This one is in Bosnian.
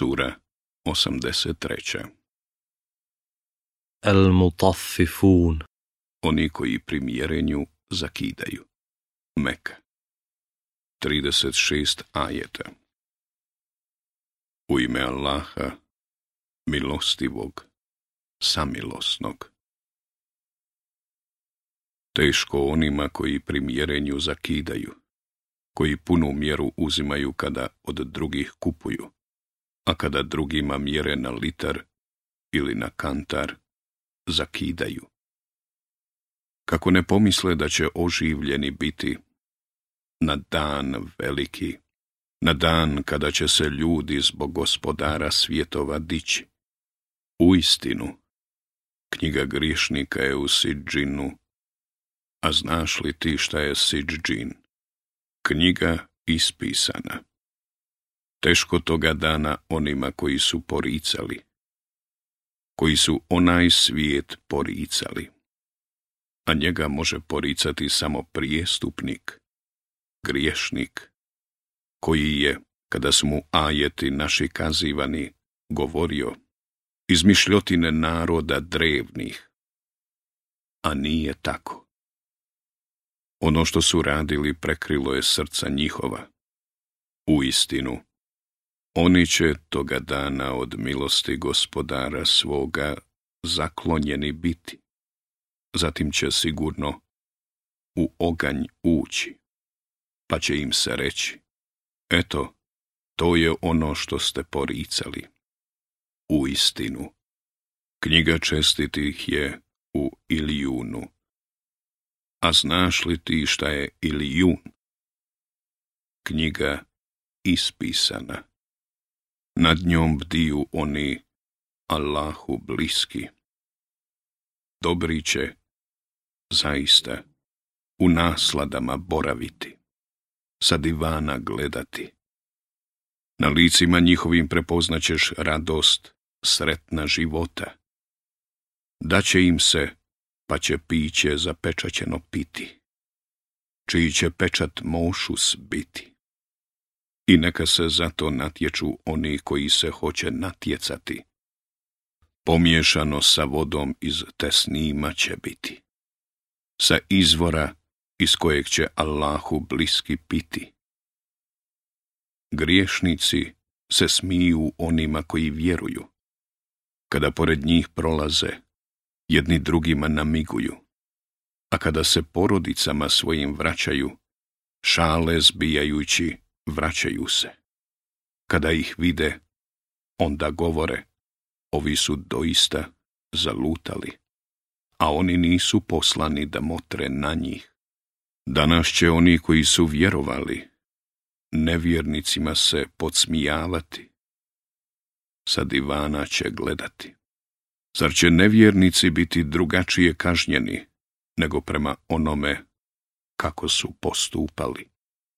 Sura 83. El mutaffifun Oni koji primjerenju mjerenju zakidaju. Mek 36 ajeta U ime Allaha, milostivog, samilosnog. Teško onima koji primjerenju zakidaju, koji punu mjeru uzimaju kada od drugih kupuju, a kada drugima mjere na litar ili na kantar, zakidaju. Kako ne pomisle da će oživljeni biti na dan veliki, na dan kada će se ljudi zbog gospodara svjetova dići. U istinu, knjiga grišnika je u Sidžinu, a znaš li ti šta je Sidžin? Knjiga ispisana teško toga dana onima koji su poricali, koji su onaj svijet poricali, a njega može poricati samo prijestupnik, griješnik, koji je, kada su mu ajeti naši kazivani, govorio, izmišljotine naroda drevnih, a nije tako. Ono što su radili prekrilo je srca njihova. U istinu, oni će toga dana od milosti gospodara svoga zaklonjeni biti. Zatim će sigurno u oganj ući, pa će im se reći, eto, to je ono što ste poricali. U istinu, knjiga čestitih je u Ilijunu. A znaš li ti šta je Ilijun? Knjiga ispisana. Nad njom bdiju oni Allahu bliski. Dobri će, zaista, u nasladama boraviti, sa divana gledati. Na licima njihovim prepoznaćeš radost, sretna života. Daće im se, pa će piće zapečaćeno piti, čiji će pečat mošus biti i neka se zato natječu oni koji se hoće natjecati. Pomiješano sa vodom iz tesnima će biti. Sa izvora iz kojeg će Allahu bliski piti. Griješnici se smiju onima koji vjeruju. Kada pored njih prolaze, jedni drugima namiguju. A kada se porodicama svojim vraćaju, šale zbijajući vraćaju se. Kada ih vide, onda govore, ovi su doista zalutali, a oni nisu poslani da motre na njih. Danas će oni koji su vjerovali, nevjernicima se podsmijavati. Sa divana će gledati. Zar će nevjernici biti drugačije kažnjeni nego prema onome kako su postupali?